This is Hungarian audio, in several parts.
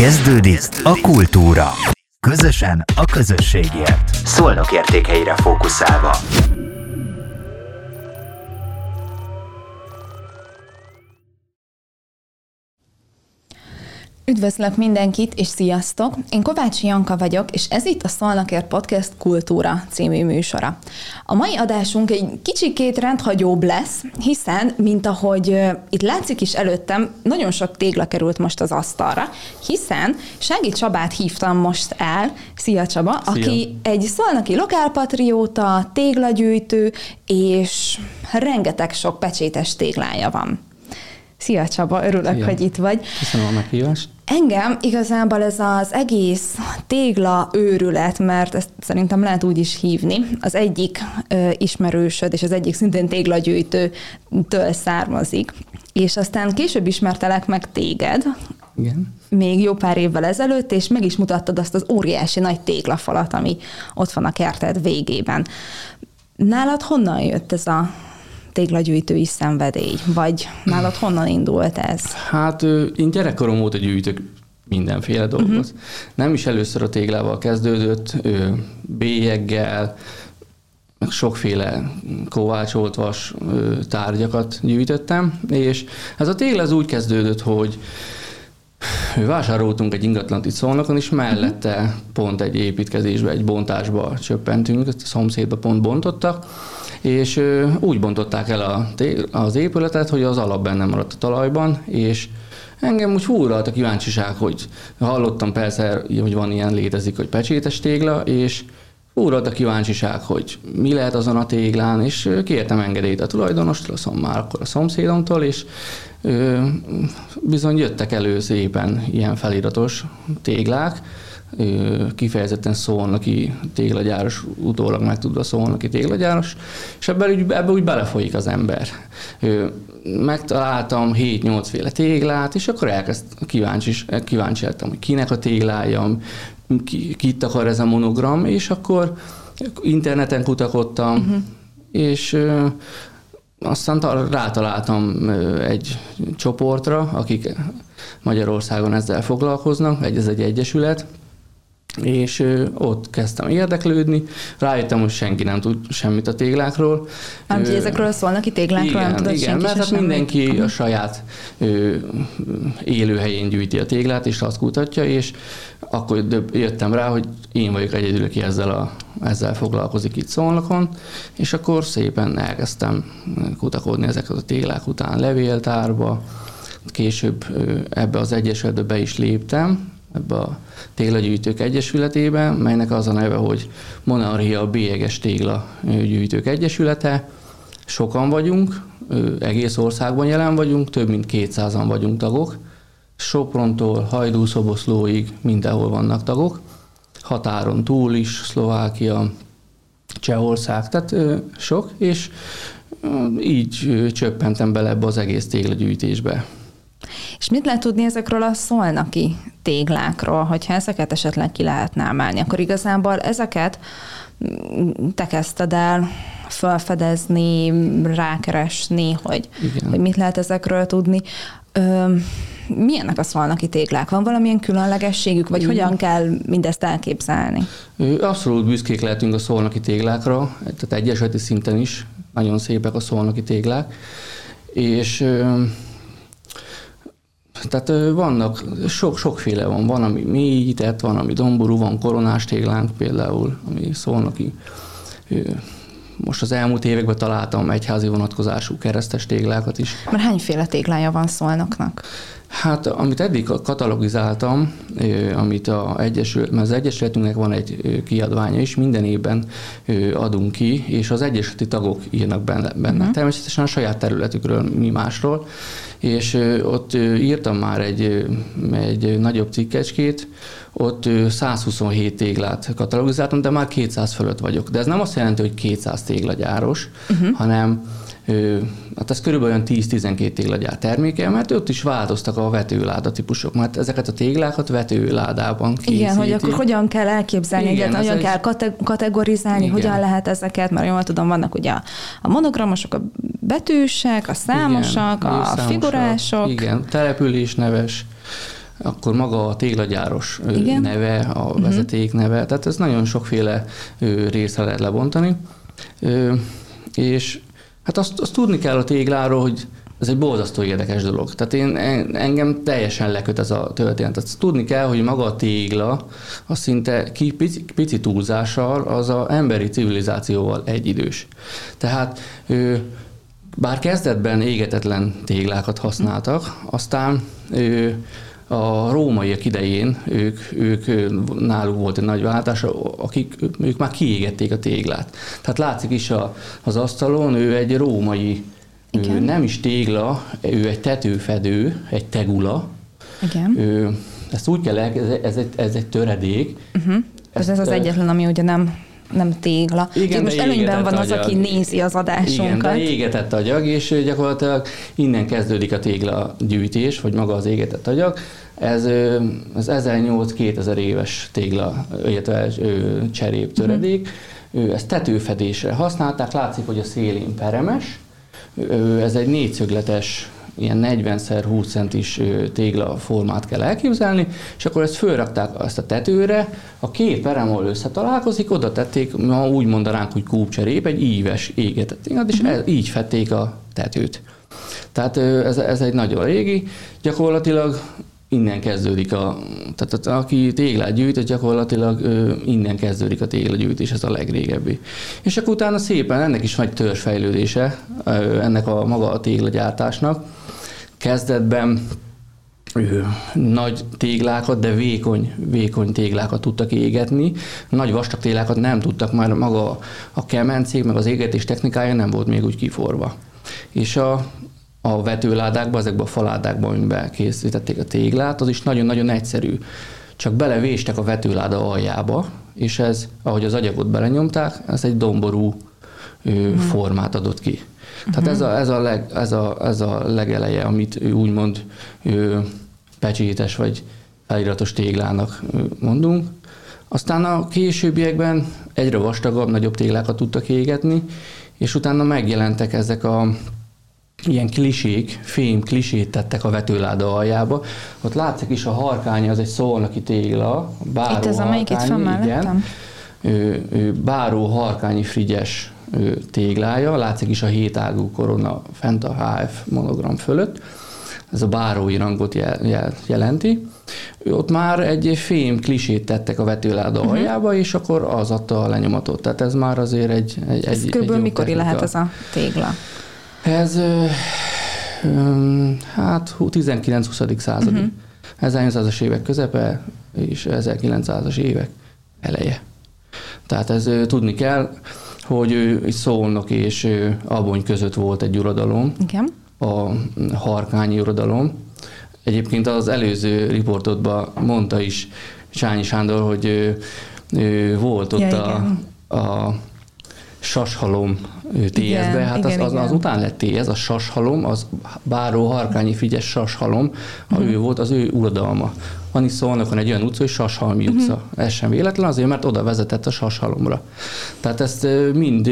Kezdődik a kultúra. Közösen a közösségért. Szolnok értékeire fókuszálva. Üdvözlök mindenkit, és sziasztok! Én Kovács Janka vagyok, és ez itt a Szolnakért Podcast Kultúra című műsora. A mai adásunk egy kicsikét rendhagyóbb lesz, hiszen, mint ahogy uh, itt látszik is előttem, nagyon sok tégla került most az asztalra, hiszen Sági Csabát hívtam most el, szia Csaba, Szia. aki egy szolnaki lokálpatrióta, téglagyűjtő, és rengeteg sok pecsétes téglája van. Szia Csaba, örülök, Szia. hogy itt vagy. Köszönöm a meghívást. Engem igazából ez az egész tégla őrület, mert ezt szerintem lehet úgy is hívni, az egyik ö, ismerősöd és az egyik szintén téglagyűjtőtől származik. És aztán később ismertelek meg téged, Igen. még jó pár évvel ezelőtt, és meg is mutattad azt az óriási nagy téglafalat, ami ott van a kerted végében. Nálad honnan jött ez a téglagyűjtői szenvedély? Vagy nálad honnan indult ez? Hát én gyerekkorom óta gyűjtök mindenféle dolgot. Uh-huh. Nem is először a téglával kezdődött, bélyeggel, meg sokféle kovácsolt vas tárgyakat gyűjtöttem, és ez a tégla az úgy kezdődött, hogy vásároltunk egy ingatlant itt Szolnokon, és mellette uh-huh. pont egy építkezésbe, egy bontásba csöppentünk, a szomszédba pont bontottak, és úgy bontották el a, az épületet, hogy az alap benne maradt a talajban, és engem úgy húralt a kíváncsiság, hogy hallottam persze, hogy van ilyen létezik, hogy pecsétes tégla, és húralt a kíváncsiság, hogy mi lehet azon a téglán, és kértem engedélyt a tulajdonostól, szóval már akkor a szomszédomtól, és bizony jöttek elő szépen ilyen feliratos téglák, kifejezetten szólnaki téglagyáros, utólag meg tudva szólnaki téglagyáros, és ebben úgy, ebbe úgy belefolyik az ember. Megtaláltam 7-8 féle téglát, és akkor elkezd kíváncsi, kíváncsi lettem, hogy kinek a téglája, ki, kit akar ez a monogram, és akkor interneten kutakodtam, uh-huh. és aztán rátaláltam egy csoportra, akik Magyarországon ezzel foglalkoznak, egy, ez egy egyesület, és ott kezdtem érdeklődni, rájöttem, hogy senki nem tud semmit a téglákról. Nem, hogy ezekről szólnak ki téglákról, igen, nem tudod igen, senki mert hát mindenki a saját ö, élőhelyén gyűjti a téglát, és azt kutatja, és akkor jöttem rá, hogy én vagyok egyedül, aki ezzel, a, ezzel foglalkozik itt Szolnokon, és akkor szépen elkezdtem kutakodni ezeket a téglák után levéltárba, később ebbe az egyesületbe be is léptem, ebbe a Téglagyűjtők Egyesületébe, melynek az a neve, hogy Monarchia Bélyeges Tégla Gyűjtők Egyesülete. Sokan vagyunk, egész országban jelen vagyunk, több mint 200-an vagyunk tagok. Soprontól Hajdúszoboszlóig mindenhol vannak tagok. Határon túl is, Szlovákia, Csehország, tehát sok, és így csöppentem bele ebbe az egész téglagyűjtésbe. És mit lehet tudni ezekről a szolnaki téglákról, hogyha ezeket esetleg ki lehetne emelni, akkor igazából ezeket te kezdted el felfedezni, rákeresni, hogy, hogy mit lehet ezekről tudni. Ö, milyenek a szolnaki téglák? Van valamilyen különlegességük, vagy Igen. hogyan kell mindezt elképzelni? Abszolút büszkék lehetünk a szolnaki téglákra, tehát egyesületi szinten is nagyon szépek a szolnaki téglák, és tehát vannak, sok, sokféle van. Van, ami mélyített, van, ami domború, van koronás téglánk például, ami szolnoki. Most az elmúlt években találtam egyházi vonatkozású keresztes téglákat is. Mert hányféle téglája van szolnoknak? Hát, amit eddig katalogizáltam, amit a Egyesület, mert az Egyesületünknek van egy kiadványa is, minden évben adunk ki, és az egyesületi tagok írnak benne. benne. Uh-huh. Természetesen a saját területükről, mi másról, és ott írtam már egy, egy nagyobb cikkecskét, ott 127 téglát katalogizáltam, de már 200 fölött vagyok. De ez nem azt jelenti, hogy 200 téglagyáros, uh-huh. hanem hát ez körülbelül olyan 10-12 téglagyár terméke, mert ott is változtak a vetőláda típusok, mert ezeket a téglákat vetőládában készítik. Igen, hogy akkor hogyan kell elképzelni, Igen, hogyan egy... kell kategorizálni, Igen. hogyan lehet ezeket, mert jól tudom, vannak ugye a, a monogramosok, a betűsek, a számosak, Igen, a számosok, figurások. Igen, település neves akkor maga a téglagyáros Igen. neve, a uh-huh. vezeték neve, tehát ez nagyon sokféle részre lehet lebontani. És hát azt, azt tudni kell a tégláról, hogy ez egy borzasztó érdekes dolog. Tehát én, engem teljesen leköt ez a történet. Tehát tudni kell, hogy maga a tégla, az szinte ki, pici, pici túlzással az a emberi civilizációval egyidős. Tehát ő, bár kezdetben égetetlen téglákat használtak, aztán ő, a rómaiak idején ők, ők náluk volt egy nagy váltás, akik ők már kiégették a téglát. Tehát látszik is a, az asztalon, ő egy római igen. Ő nem is tégla, ő egy tetőfedő, egy tegula. Igen. Ő, ezt úgy kell el, ez, ez, egy, ez egy töredék. Uh-huh. Ez, ez az egyetlen, ami ugye nem nem tégla. Igen, most előnyben van az, aki nézi az adásunkat. Igen, de égetett agyag, és gyakorlatilag innen kezdődik a tégla gyűjtés, vagy maga az égetett agyag. Ez az 1008-2000 éves tégla, illetve cserép töredék. Uh-huh. Ezt tetőfedésre használták, látszik, hogy a szélén peremes, ez egy négyszögletes ilyen 40 x 20 centis tégla formát kell elképzelni, és akkor ezt fölrakták ezt a tetőre, a két peremol összetalálkozik, oda tették, ma úgy mondanánk, hogy kúpcserép, egy íves égetett ingat, és uh-huh. így fették a tetőt. Tehát ez, ez egy nagyon régi, gyakorlatilag innen kezdődik a, tehát aki téglát gyűjt, az gyakorlatilag innen kezdődik a téglagyűjtés, ez a legrégebbi. És akkor utána szépen ennek is nagy törzsfejlődése, ennek a maga a téglagyártásnak. Kezdetben nagy téglákat, de vékony, vékony téglákat tudtak égetni. Nagy vastag téglákat nem tudtak, már maga a kemencék, meg az égetés technikája nem volt még úgy kiforva. És a a vetőládákba, ezekbe a faládákba, amiben készítették a téglát, az is nagyon-nagyon egyszerű. Csak belevéstek a vetőláda aljába, és ez, ahogy az agyagot belenyomták, ez egy domború uh-huh. formát adott ki. Uh-huh. Tehát ez a, ez, a leg, ez, a, ez a legeleje, amit ő úgymond ő, pecsétes vagy feliratos téglának mondunk. Aztán a későbbiekben egyre vastagabb, nagyobb téglákat tudtak égetni, és utána megjelentek ezek a ilyen klisék, fém klisét tettek a vetőláda aljába. Ott látszik is a harkány, az egy szolnoki tégla, báró Itt ez amelyik itt igen. Ő, ő, báró harkányi frigyes téglája, látszik is a hétágú korona fent a HF monogram fölött. Ez a bárói rangot jel, jel, jelenti. Ott már egy fém klisét tettek a vetőláda uh-huh. aljába, és akkor az adta a lenyomatot. Tehát ez már azért egy... egy ez egy, kb. egy mikor lehet ez a tégla? Ez hát 19-20. századi. Uh-huh. 1800-as évek közepe és 1900-as évek eleje. Tehát ez tudni kell, hogy ő Szolnok és Abony között volt egy uradalom, Igen. a harkányi uradalom. Egyébként az előző riportodban mondta is Csányi Sándor, hogy ő, ő volt ott ja, a, a sashalom TS-be, hát igen, az, az, az után lett TS, a sashalom, az Báró Harkányi Figyes sashalom, uh-huh. ő volt az ő uradalma. Van is van egy olyan utca, hogy Sashalmi uh-huh. utca. Ez sem véletlen, azért, mert oda vezetett a Sashalomra. Tehát ezt mind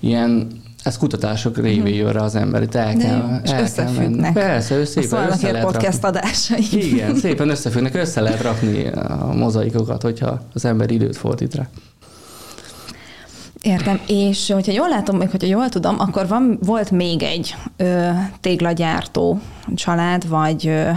ilyen ez kutatások révén jön rá az ember, itt el kell, el összefüggnek. Kell Persze, szépen össze lehet podcast rakni. adásai. Igen, szépen összefüggnek, össze lehet rakni a mozaikokat, hogyha az ember időt fordít rá. Értem, és hogyha jól látom, még hogyha jól tudom, akkor van, volt még egy ö, téglagyártó család, vagy ö,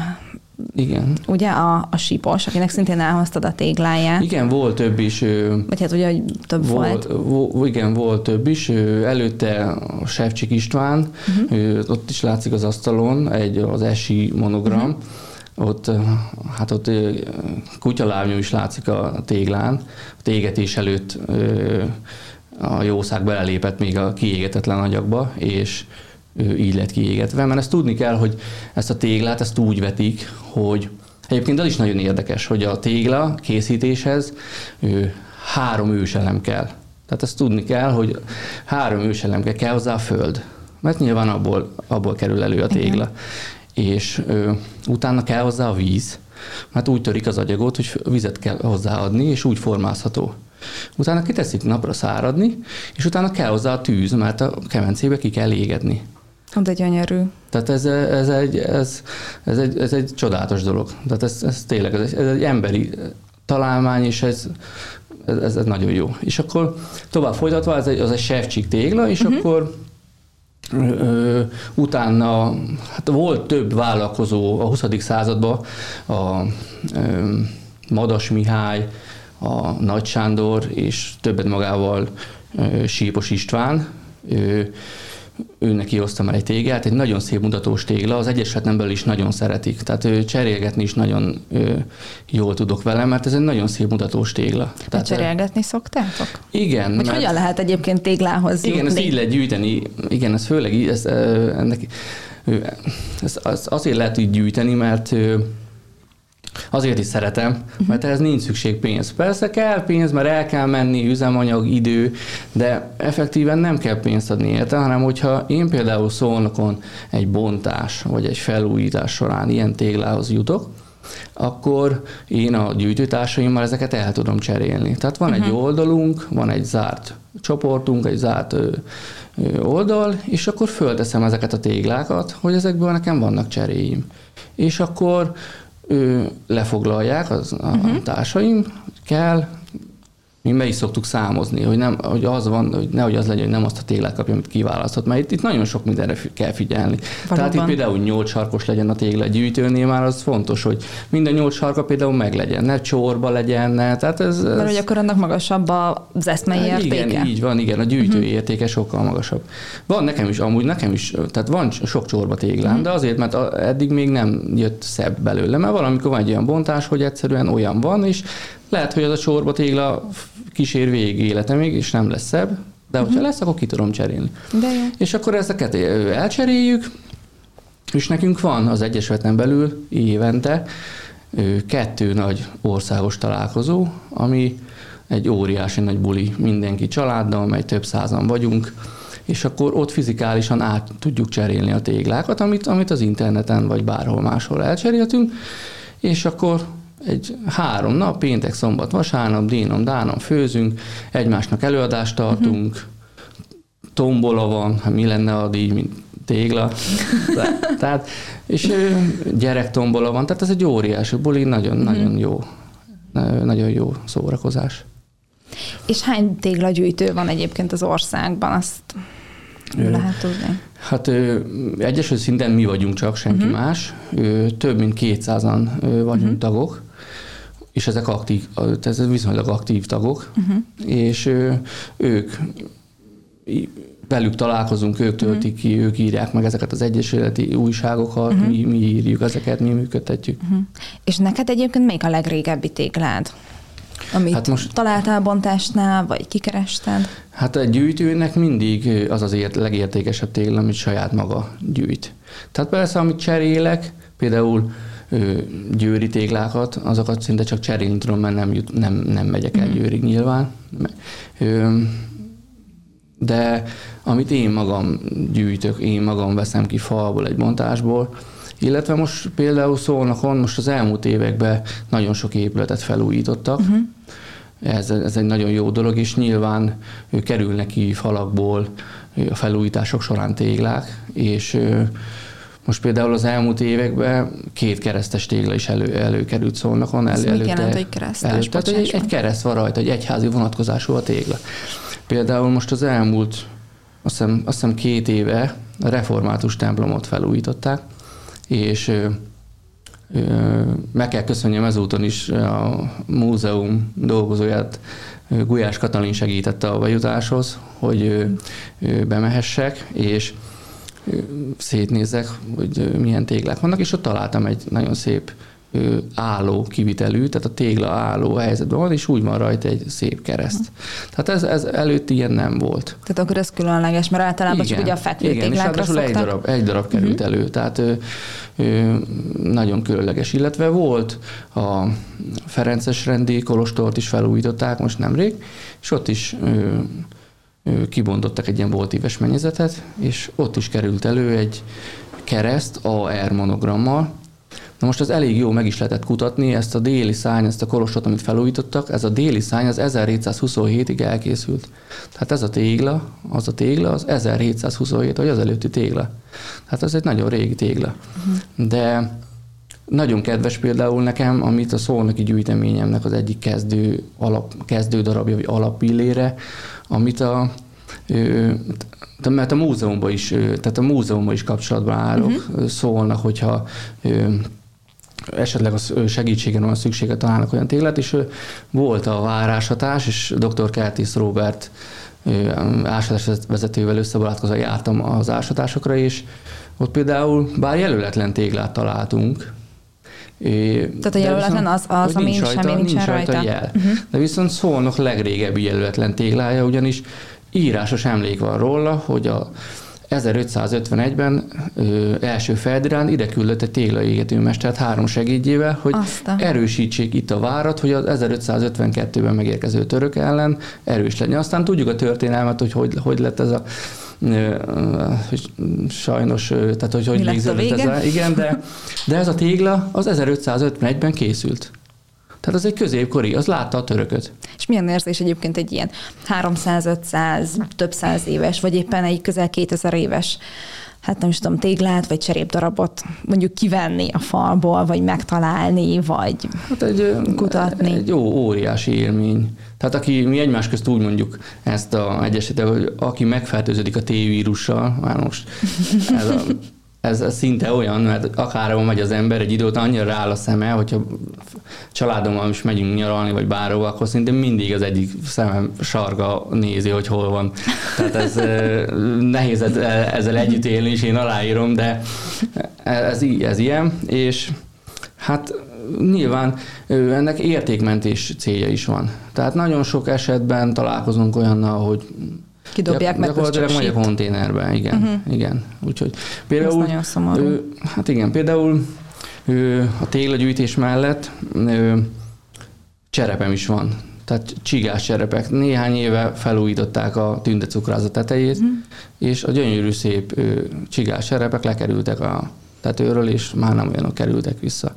igen. Ugye a, a sípos, akinek szintén elhoztad a tégláját. Igen, volt több is. Vagy hát ugye több volt. volt. Vo, igen, volt több is. Előtte a Sefcsik István, uh-huh. ott is látszik az asztalon egy az esi monogram. Uh-huh. Ott, hát ott kutyalábnyom is látszik a téglán. A tégetés előtt a jószág belelépett még a kiégetetlen agyagba, és így lett kiégetve, mert ezt tudni kell, hogy ezt a téglát, ezt úgy vetik, hogy egyébként az is nagyon érdekes, hogy a tégla készítéshez három őselem kell. Tehát ezt tudni kell, hogy három őselem kell, kell hozzá a föld, mert nyilván abból, abból kerül elő a tégla. Igen. És ö, utána kell hozzá a víz, mert úgy törik az agyagot, hogy vizet kell hozzáadni, és úgy formázható. Utána kiteszik napra száradni, és utána kell hozzá a tűz, mert a kemencébe ki kell égetni. De gyönyörű. Tehát ez, ez, egy, ez, ez, egy, ez egy csodálatos dolog. Tehát ez, ez tényleg, ez egy, ez egy emberi találmány, és ez, ez, ez nagyon jó. És akkor tovább folytatva, ez egy, az egy sevcsik tégla, és uh-huh. akkor ö, utána hát volt több vállalkozó a 20. században, a ö, Madas Mihály, a Nagy Sándor, és többet magával ö, Sípos István, ö, őnek kihoztam el egy téglát, egy nagyon szép mutatós tégla, az Egyesületen belül is nagyon szeretik, tehát ő cserélgetni is nagyon ő, jól tudok vele, mert ez egy nagyon szép mutatós tégla. Tehát cserélgetni szoktátok? Igen. Vagy mert, hogyan lehet egyébként téglához Igen, jutni? ezt így lehet gyűjteni, igen, ez főleg ez, ennek, ez, ez azért lehet így gyűjteni, mert Azért is szeretem, mert ehhez nincs szükség pénz. Persze kell pénz, mert el kell menni, üzemanyag, idő, de effektíven nem kell pénzt adni érte, hanem hogyha én például szólnokon egy bontás vagy egy felújítás során ilyen téglához jutok, akkor én a gyűjtőtársaimmal ezeket el tudom cserélni. Tehát van uh-huh. egy mhm. oldalunk, van egy zárt csoportunk, egy zárt ö, ö, oldal, és akkor fölteszem ezeket a téglákat, hogy ezekből nekem vannak cseréim. És akkor ő lefoglalják az, a uh-huh. társaim, kell, mi meg is szoktuk számozni, hogy, nem, hogy az van, hogy nehogy az legyen, hogy nem azt a téglát kapja, amit kiválasztott, mert itt, itt nagyon sok mindenre kell figyelni. Valóban. Tehát itt például nyolc sarkos legyen a tégla gyűjtőnél, már az fontos, hogy minden nyolc sarka például meg legyen, ne csorba legyen, ne, tehát ez, ez... Mert hogy akkor annak magasabb az eszmei hát értéke. Igen, így van, igen, a gyűjtő uh-huh. értéke sokkal magasabb. Van nekem is, amúgy nekem is, tehát van sok csorba téglám, uh-huh. de azért, mert eddig még nem jött szebb belőle, mert valamikor van egy olyan bontás, hogy egyszerűen olyan van, és lehet, hogy az a csorba tégla kísér végig életemig, és nem lesz szebb, de hogyha uh-huh. lesz, akkor ki tudom cserélni. De jó. És akkor ezeket elcseréljük, és nekünk van az Egyesületen belül évente kettő nagy országos találkozó, ami egy óriási nagy buli mindenki családdal, mely több százan vagyunk, és akkor ott fizikálisan át tudjuk cserélni a téglákat, amit, amit az interneten vagy bárhol máshol elcseréltünk, és akkor egy három nap, péntek, szombat, vasárnap, dínom, dánom főzünk, egymásnak előadást tartunk, uh-huh. tombola van, hát mi lenne a díj, mint tégla. tehát, és gyerek tombola van, tehát ez egy óriási buli, nagyon, uh-huh. nagyon jó, nagyon jó szórakozás. És hány téglagyűjtő van egyébként az országban? Azt lehet tudni. Hát egyesült szinten mi vagyunk csak, senki uh-huh. más. Több mint 200-an vagyunk uh-huh. tagok és ezek aktív, ez viszonylag aktív tagok, uh-huh. és ők velük találkozunk, ők töltik uh-huh. ki, ők írják meg ezeket az egyesületi újságokat, uh-huh. mi, mi írjuk ezeket, mi működtetjük. Uh-huh. És neked egyébként még a legrégebbi téglád? Amit hát most, találtál bontásnál, vagy kikerested? Hát a gyűjtőnek mindig az az ért, legértékesebb tégla, amit saját maga gyűjt. Tehát persze, amit cserélek, például győri téglákat, azokat szinte csak cserélni tudom, mert nem, jut, nem, nem megyek el mhm. győrig nyilván. De amit én magam gyűjtök, én magam veszem ki falból, egy montásból, illetve most például Szolnokon most az elmúlt években nagyon sok épületet felújítottak, uh-huh. ez, ez egy nagyon jó dolog, és nyilván kerülnek ki falakból a felújítások során téglák, és most például az elmúlt években két keresztes tégla is elő, előkerült szólnakon. Ez elő, mit jelent, hogy keresztes? Elő, tehát egy, egy kereszt van rajta, egy egyházi vonatkozású a tégla. Például most az elmúlt, azt hiszem, azt hiszem két éve a református templomot felújították, és ö, ö, meg kell köszönjem ezúton is a múzeum dolgozóját, Gulyás Katalin segítette a bejutáshoz, hogy bemehessek, és szétnézek, hogy milyen téglák vannak, és ott találtam egy nagyon szép álló kivitelű, tehát a tégla álló helyzetben van, és úgy van rajta egy szép kereszt. Tehát ez, ez előtt ilyen nem volt. Tehát akkor ez különleges, mert általában igen, csak ugye a fekvő igen, és szoktak. egy darab, egy darab került uh-huh. elő, tehát ő, ő, nagyon különleges. Illetve volt a Ferences rendi kolostort is felújították most nemrég, és ott is ő, kibontottak egy ilyen voltíves mennyezetet, és ott is került elő egy kereszt AR monogrammal, Na most az elég jó meg is lehetett kutatni, ezt a déli szány, ezt a kolostot, amit felújítottak, ez a déli szány az 1727-ig elkészült. Tehát ez a tégla, az a tégla, az 1727, vagy az előtti tégla. Tehát ez egy nagyon régi tégla. Uh-huh. De nagyon kedves például nekem, amit a szolnoki gyűjteményemnek az egyik kezdő, alap, kezdő darabja, vagy alapillére, amit a mert a múzeumban is, tehát a múzeumban is kapcsolatban állok, uh-huh. szólnak, hogyha esetleg a segítségen van szüksége, találnak olyan téglát, és volt a váráshatás, és dr. Kertész Robert ásatás vezetővel összebarátkozva jártam az ásatásokra, és ott például bár jelöletlen téglát találtunk, Tehát a jelöletlen az, az ami nincs rajta, semmi nincs rajta. rajta jel. Uh-huh. De viszont szólnak legrégebbi jelöletlen téglája, ugyanis írásos emlék van róla, hogy a 1551-ben ö, első Ferdinánd ide küldött egy téglaégetőmestert három segédjével, hogy Aztán. erősítsék itt a várat, hogy az 1552-ben megérkező török ellen erős legyen. Aztán tudjuk a történelmet, hogy hogy, hogy lett ez a sajnos, tehát hogy hogy végződött ez a, igen, de, de ez a tégla az 1551-ben készült. Tehát az egy középkori, az látta a törököt. És milyen érzés egyébként egy ilyen 300-500, több száz éves, vagy éppen egy közel 2000 éves hát nem is tudom, téglát vagy cserépdarabot mondjuk kivenni a falból, vagy megtalálni, vagy hát egy, kutatni. Egy jó, óriási élmény. Tehát aki, mi egymás közt úgy mondjuk ezt a egyesítet, hogy aki megfertőződik a T-vírussal, már most ez a ez, szinte olyan, mert akárhol megy az ember, egy időt annyira rááll a szeme, hogyha családommal is megyünk nyaralni, vagy bárhova, akkor szinte mindig az egyik szemem sarga nézi, hogy hol van. Tehát ez nehéz ezzel együtt élni, és én aláírom, de ez, ez ilyen, és hát nyilván ennek értékmentés célja is van. Tehát nagyon sok esetben találkozunk olyannal, hogy Kidobják meg Gyakorlatilag megy a konténerbe, igen. Uh-huh. igen. Úgyhogy például, Ez nagyon szomorú. Ő, hát igen, például ő, a téglagyűjtés mellett ő, cserepem is van. Tehát csigás cserepek. Néhány éve felújították a tündecukráza tetejét, uh-huh. és a gyönyörű szép ő, csigás cserepek lekerültek a tetőről, és már nem olyanok kerültek vissza.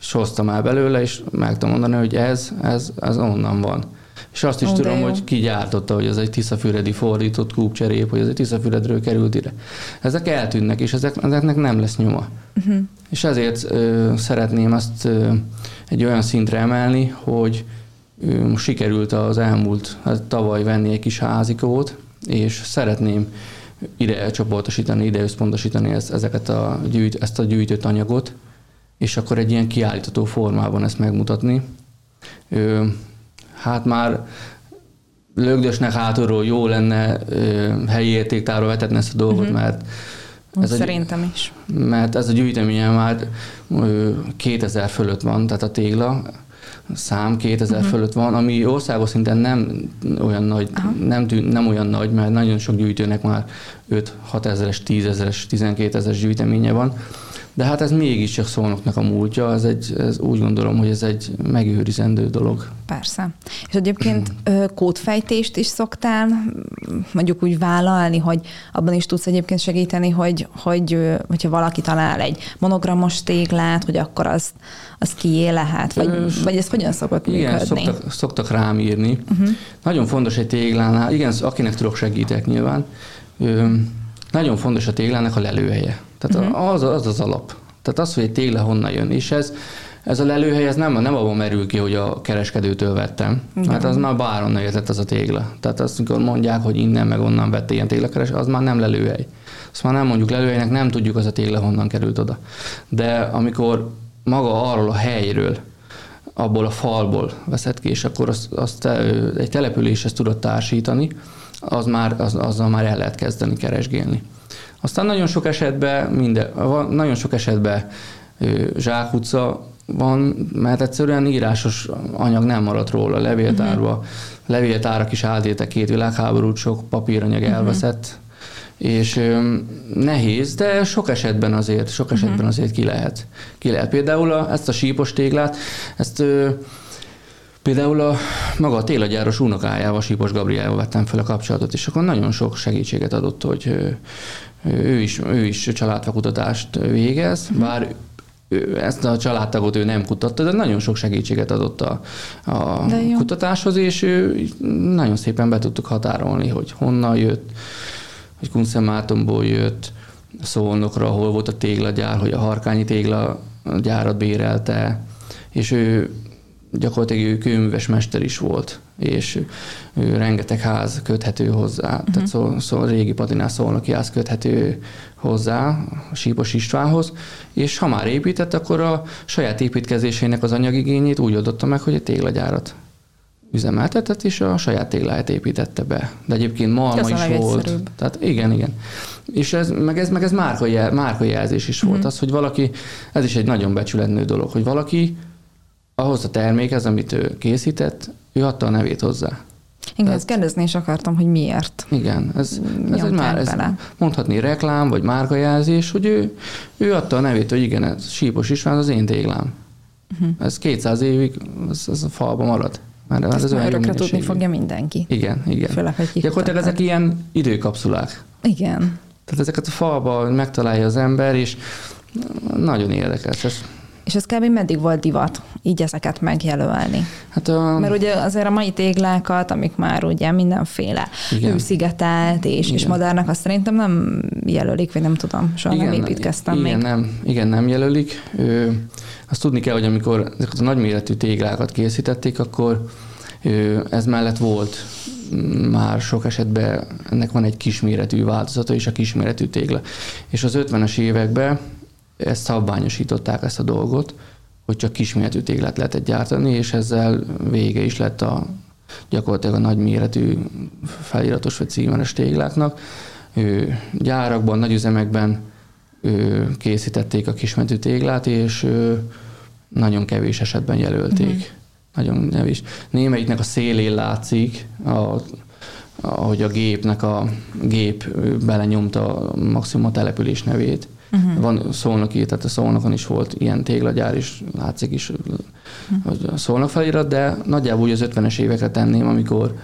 És hoztam el belőle, és meg tudom mondani, hogy ez, ez, ez onnan van. És azt is Ó, tudom, hogy ki gyártotta, hogy ez egy tiszafüredi fordított kúpcserép, hogy ez egy tiszafüredről került ide. Ezek eltűnnek, és ezek, ezeknek nem lesz nyoma. Uh-huh. És ezért ö, szeretném azt ö, egy olyan szintre emelni, hogy ö, sikerült az elmúlt, hát tavaly venni egy kis házikót, és szeretném ide csoportosítani, ide összpontosítani ezt, ezeket a gyűjt, ezt a gyűjtött anyagot, és akkor egy ilyen kiállítató formában ezt megmutatni. Ö, hát már lögdösnek hátulról jó lenne helyi értéktárra vetetni ezt a dolgot, uh-huh. mert ez Szerintem a, is. Mert ez a gyűjteményem már 2000 fölött van, tehát a tégla szám 2000 uh-huh. fölött van, ami országos szinten nem olyan nagy, nem, nem olyan nagy, mert nagyon sok gyűjtőnek már 5-6 ezeres, 10 ezeres, 12 ezeres gyűjteménye van. De hát ez mégiscsak szólnoknak a múltja, ez, egy, ez úgy gondolom, hogy ez egy megőrizendő dolog. Persze. És egyébként kódfejtést is szoktál mondjuk úgy vállalni, hogy abban is tudsz egyébként segíteni, hogy, hogy hogyha valaki talál egy monogramos téglát, hogy akkor azt, az kié lehet, vagy, Ö, vagy ez hogyan szokott igen, működni? Szoktak, szoktak rám írni. Uh-huh. Nagyon fontos egy téglánál, igen, akinek tudok segítek nyilván, nagyon fontos a téglának a lelőhelye. Tehát uh-huh. az, az az alap. Tehát az, hogy egy tégla honnan jön. És ez, ez a lelőhely ez nem, nem abban merül ki, hogy a kereskedőtől vettem. Igen. Hát az már bárhonnan jöhetett az a tégla. Tehát azt, amikor mondják, hogy innen meg onnan vette ilyen téglakeres, az már nem lelőhely. Azt már nem mondjuk lelőhelynek, nem tudjuk az a tégla honnan került oda. De amikor maga arról a helyről, abból a falból veszed ki, és akkor azt, azt egy településhez tudod társítani, az már, az, azzal már el lehet kezdeni keresgélni. Aztán nagyon sok esetben, minden, nagyon sok esetben zsákutca van, mert egyszerűen írásos anyag nem maradt róla levéltárba. Uh-huh. Levéltárak is átéltek két világháborút, sok papíranyag uh-huh. elveszett, és ö, nehéz, de sok esetben azért, sok esetben uh-huh. azért ki lehet. Ki lehet. Például a, ezt a sípos téglát, ezt ö, Például a maga a télagyáros unokájával, Sípos Gabriával vettem fel a kapcsolatot, és akkor nagyon sok segítséget adott, hogy ő is, ő is családfakutatást végez, uh-huh. bár ezt a családtagot ő nem kutatta, de nagyon sok segítséget adott a, a kutatáshoz, és ő nagyon szépen be tudtuk határolni, hogy honnan jött, hogy Kunszemátomból jött, Szolnokra, hol volt a téglagyár, hogy a harkányi téglagyárat bérelte, és ő gyakorlatilag ő kőműves mester is volt, és ő rengeteg ház köthető hozzá, uh-huh. tehát szó, szó, régi patinás szolnoki ház köthető hozzá a Sípos Istvánhoz, és ha már épített, akkor a saját építkezésének az anyagigényét úgy adotta meg, hogy a téglagyárat üzemeltetett, és a saját tégláját építette be. De egyébként malma is volt. Tehát igen, igen. És ez, meg ez, meg ez márka, jel, márka jelzés is volt. Mm-hmm. Az, hogy valaki, ez is egy nagyon becsületnő dolog, hogy valaki ahhoz a termékhez, amit ő készített, ő adta a nevét hozzá. Igen, Tehát, ezt kérdezni is akartam, hogy miért. Igen, ez, ez egy már, ez mondhatni reklám, vagy márkajelzés, hogy ő, ő adta a nevét, hogy igen, ez Sípos István az én téglám. Uh-huh. Ez 200 évig, ez, ez a falba marad. Már ez már örökre tudni fogja mindenki. Igen, igen. Főleg, hogy Gyakorlatilag ezek ilyen időkapszulák. Igen. Tehát ezeket a falba megtalálja az ember, és nagyon érdekes. Ez és ez kb. meddig volt divat így ezeket megjelölni? Hát a... Mert ugye azért a mai téglákat, amik már ugye mindenféle hőszigetelt és, és modernnek, azt szerintem nem jelölik, vagy nem tudom, soha igen, nem építkeztem igen, még. Nem, igen, nem jelölik. Ö, azt tudni kell, hogy amikor ezeket a nagyméretű téglákat készítették, akkor ö, ez mellett volt már sok esetben ennek van egy kisméretű változata, és a kisméretű tégla. És az 50-es években ezt szabványosították ezt a dolgot, hogy csak kisméretű téglát lehetett gyártani, és ezzel vége is lett a gyakorlatilag a nagy méretű feliratos vagy címeres tégláknak. Ő, gyárakban, nagyüzemekben ő, készítették a kisméretű téglát, és ő, nagyon kevés esetben jelölték. Mm-hmm. Nagyon kevés. Némelyiknek a szélén látszik, a, ahogy a gépnek a gép belenyomta maximum a település nevét, Uh-huh. Van szolnoki, tehát a szolnokon is volt ilyen téglagyár, és látszik is uh-huh. a szolnok felirat, de nagyjából úgy az 50-es éveket tenném, amikor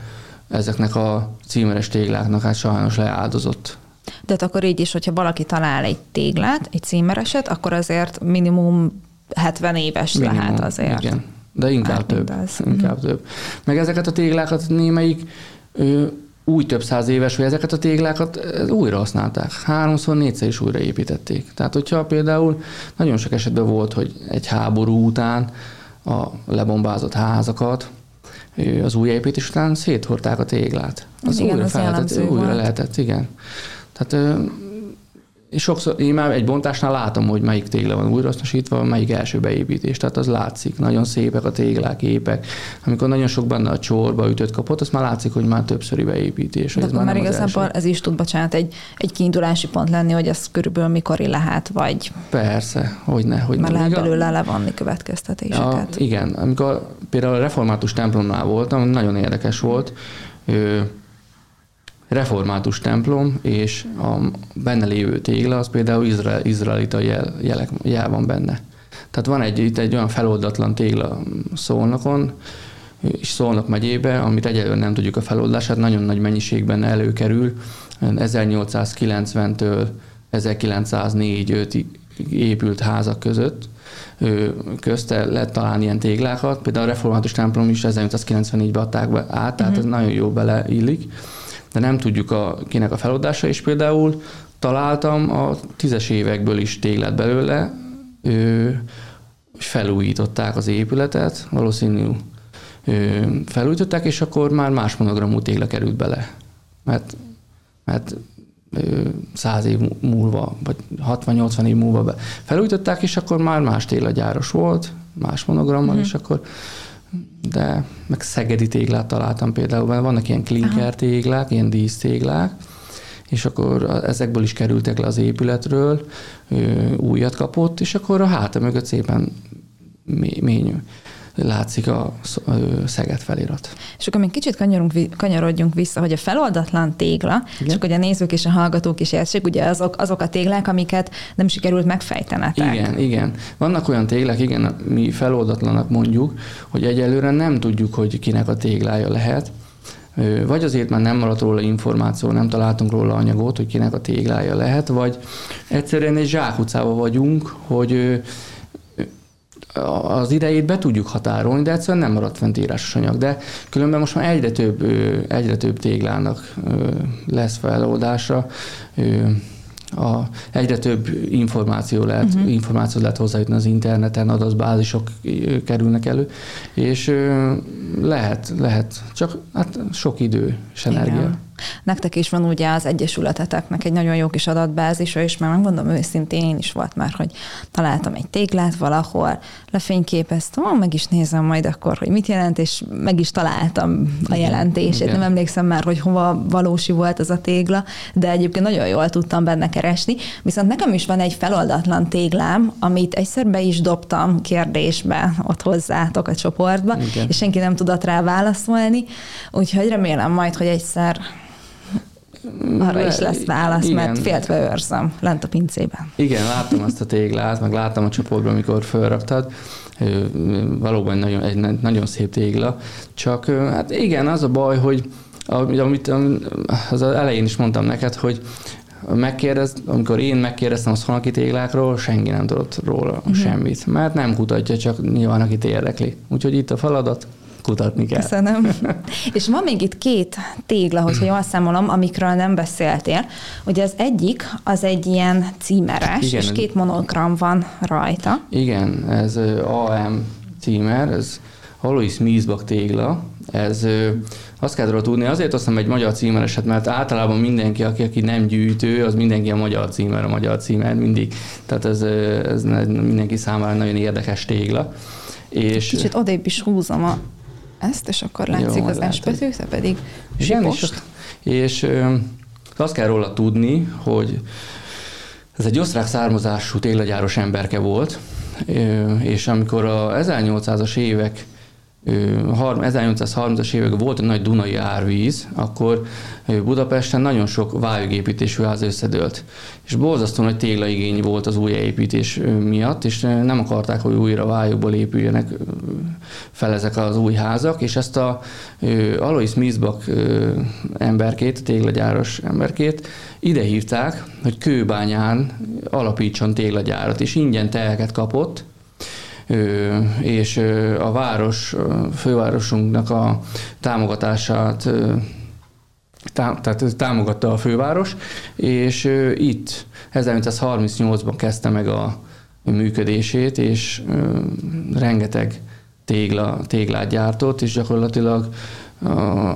ezeknek a címeres tégláknak hát sajnos leáldozott. De akkor így is, hogyha valaki talál egy téglát, egy címereset, akkor azért minimum 70 éves minimum, lehet azért. Igen, de inkább hát, több. Inkább uh-huh. több. Meg ezeket a téglákat némelyik ő, úgy több száz éves, hogy ezeket a téglákat eh, újra használták. Háromszor, négyszer is újra építették. Tehát, hogyha például nagyon sok esetben volt, hogy egy háború után a lebombázott házakat, az új építés után széthorták a téglát. Az igen, újra, az lehetett, újra volt. lehetett, igen. Tehát és sokszor én már egy bontásnál látom, hogy melyik tégla van újrahasznosítva, melyik első beépítés. Tehát az látszik, nagyon szépek a téglák, épek. Amikor nagyon sok benne a csorba ütött kapott, az már látszik, hogy már többszöri beépítés. De ez már, már igazából ez is tud, bocsánat, egy, egy kiindulási pont lenni, hogy ez körülbelül mikor lehet, vagy... Persze, hogy ne, hogy Már lehet belőle levonni következtetéseket. Ja, igen, amikor például a református templomnál voltam, nagyon érdekes volt, református templom, és a benne lévő tégla, az például izrael, izraelita jel, jelek, jel van benne. Tehát van egy, itt egy olyan feloldatlan tégla Szolnokon, és Szolnok megyébe, amit egyelőre nem tudjuk a feloldását, nagyon nagy mennyiségben előkerül. 1890-től 1904-5 épült házak között közte lehet találni ilyen téglákat. Például a református templom is 1894-ben adták be át, tehát uh-huh. ez nagyon jó beleillik de nem tudjuk a, kinek a feloldása, és például találtam a tízes évekből is téglát belőle, ő, felújították az épületet, valószínű ő, felújították, és akkor már más monogramú tégla került bele. Mert, mert száz év múlva, vagy 60-80 év múlva be. felújították, és akkor már más téglagyáros volt, más monogrammal, uh-huh. és akkor de meg szegedi téglát találtam például, mert vannak ilyen klinker téglák, ilyen dísztéglák, és akkor ezekből is kerültek le az épületről, újat kapott, és akkor a háta mögött szépen mély, látszik a Szeged felirat. És akkor még kicsit kanyarunk, kanyarodjunk vissza, hogy a feloldatlan tégla, igen? csak hogy a nézők és a hallgatók is értsék, ugye azok, azok a téglák, amiket nem sikerült megfejtenetek. Igen, igen. Vannak olyan téglák, igen, mi feloldatlanak mondjuk, hogy egyelőre nem tudjuk, hogy kinek a téglája lehet, vagy azért már nem maradt róla információ, nem találtunk róla anyagot, hogy kinek a téglája lehet, vagy egyszerűen egy zsákutcában vagyunk, hogy az idejét be tudjuk határolni, de egyszerűen nem maradt fent írásos anyag. De különben most már egyre több, egyre több téglának lesz feloldása a, egyre több információ lehet, uh-huh. információ lehet hozzájutni az interneten, adatbázisok kerülnek elő, és lehet, lehet, csak hát sok idő és energia. Igen. Nektek is van ugye az egyesületeteknek egy nagyon jó kis adatbázisa, és már megmondom őszintén, én is volt már, hogy találtam egy téglát valahol, lefényképeztem, meg is nézem majd akkor, hogy mit jelent, és meg is találtam a jelentését. Igen. Nem emlékszem már, hogy hova valósi volt az a tégla, de egyébként nagyon jól tudtam benne keresni. Viszont nekem is van egy feloldatlan téglám, amit egyszer be is dobtam kérdésbe ott hozzátok a csoportba, Igen. és senki nem tudott rá válaszolni, úgyhogy remélem majd, hogy egyszer arra is lesz válasz, igen. mert féltve őrzem lent a pincében. Igen, láttam azt a téglát, meg láttam a csoportban, amikor felraktad. Valóban nagyon, egy nagyon szép tégla. Csak hát igen, az a baj, hogy amit az elején is mondtam neked, hogy megkérdez, amikor én megkérdeztem a szolnoki téglákról, senki nem tudott róla uh-huh. semmit, mert nem kutatja, csak nyilván akit érdekli. Úgyhogy itt a feladat, kutatni kell. Köszönöm. és van még itt két tégla, hogyha jól számolom, amikről nem beszéltél. Ugye az egyik, az egy ilyen címeres, Igen, és két monogram van rajta. Igen, ez AM címer, ez Alois Miesbach tégla, ez azt kell tudni, azért osztom egy magyar címereset, mert általában mindenki, aki, aki nem gyűjtő, az mindenki a magyar címer, a magyar címer mindig. Tehát ez, ez mindenki számára nagyon érdekes tégla. És Kicsit odébb is húzom a ezt, és akkor látszik Jó, az S betű, te pedig Igen, és, és azt kell róla tudni, hogy ez egy osztrák származású téglagyáros emberke volt, és amikor a 1800-as évek 1830-as években volt egy nagy Dunai árvíz, akkor Budapesten nagyon sok vályogépítésű ház összedőlt. És borzasztó nagy téglaigény volt az új építés miatt, és nem akarták, hogy újra vályokból épüljenek fel ezek az új házak, és ezt a Alois Miesbach emberkét, téglagyáros emberkét ide hívták, hogy kőbányán alapítson téglagyárat, és ingyen telket kapott, és a város, fővárosunknak a támogatását tehát támogatta a főváros, és itt 1938-ban kezdte meg a működését, és rengeteg tégla, téglát gyártott, és gyakorlatilag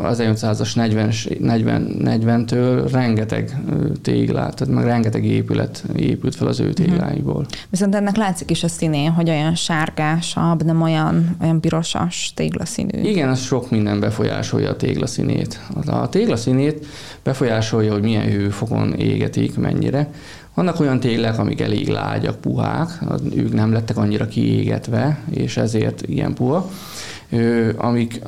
az 1800-as 40, 40, 40-től rengeteg téglát, tehát meg rengeteg épület épült fel az ő mhm. tégláiból. Viszont ennek látszik is a színén, hogy olyan sárgásabb, nem olyan, olyan pirosas téglaszínű. Igen, az sok minden befolyásolja a téglaszínét. A téglaszínét befolyásolja, hogy milyen hőfokon égetik, mennyire. Vannak olyan téglek, amik elég lágyak, puhák, ők nem lettek annyira kiégetve, és ezért ilyen puha, amik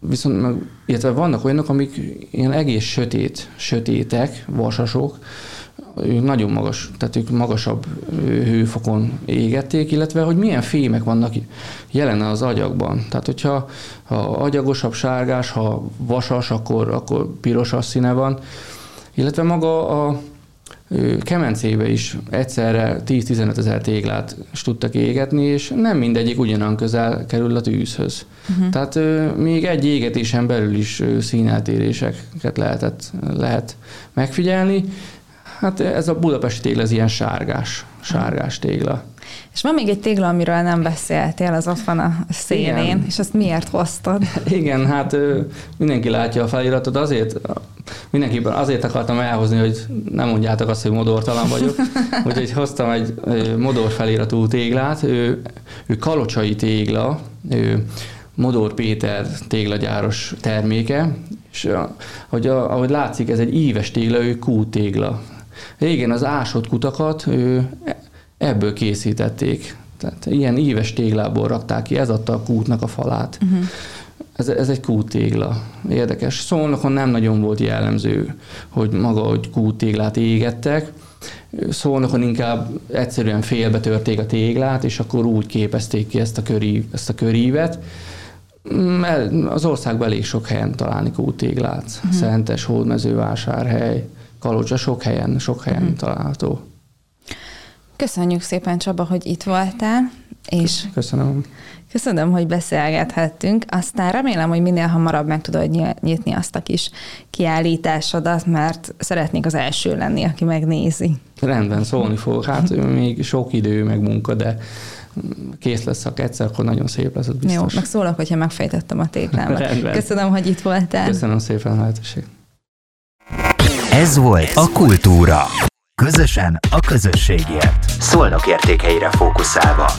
Viszont meg, illetve vannak olyanok, amik ilyen egész sötét, sötétek, vasasok, ők nagyon magas, tehát ők magasabb hőfokon égették, illetve hogy milyen fémek vannak jelen az agyagban. Tehát, hogyha ha agyagosabb sárgás, ha vasas, akkor, akkor pirosas színe van, illetve maga a kemencébe is egyszerre 10-15 ezer téglát is tudtak égetni, és nem mindegyik ugyanan közel kerül a tűzhöz. Uh-huh. Tehát még egy égetésen belül is színeltéréseket lehetett, lehet megfigyelni. Hát ez a budapesti tégla, ez ilyen sárgás, sárgás tégla. És van még egy tégla, amiről nem beszéltél, az ott van a szélén, Igen. és azt miért hoztad? Igen, hát mindenki látja a feliratot, azért mindenképpen azért akartam elhozni, hogy nem mondjátok azt, hogy modortalan vagyok, úgyhogy hoztam egy modor feliratú téglát, ő, ő kalocsai tégla, ő Modor Péter téglagyáros terméke, és ahogy, ahogy látszik, ez egy íves tégla, ő kútégla. Régen az ásott kutakat ő ebből készítették. Tehát ilyen íves téglából rakták ki, ez adta a kútnak a falát. Uh-huh. Ez, ez egy kúttégla. Érdekes. Szolnokon nem nagyon volt jellemző, hogy maga, hogy kúttéglát égettek. Szolnokon inkább egyszerűen félbe törték a téglát, és akkor úgy képezték ki ezt a, körív, ezt a körívet. Az országban elég sok helyen találni kúttéglát. Uh-huh. Szentes, Hódmezővásárhely, Kalocsa, sok helyen, sok helyen uh-huh. található. Köszönjük szépen, Csaba, hogy itt voltál. És Köszönöm. Köszönöm, hogy beszélgethettünk. Aztán remélem, hogy minél hamarabb meg tudod nyitni azt a kis kiállításodat, mert szeretnék az első lenni, aki megnézi. Rendben, szólni fog. Hát még sok idő, meg munka, de kész lesz, ha egyszer, akkor nagyon szép lesz, az biztos. Jó, meg szólok, hogyha megfejtettem a. Rendben. Köszönöm, hogy itt voltál. Köszönöm szépen a lehetőséget. Ez volt a Kultúra. Közösen a közösségért. Szolnok értékeire fókuszálva.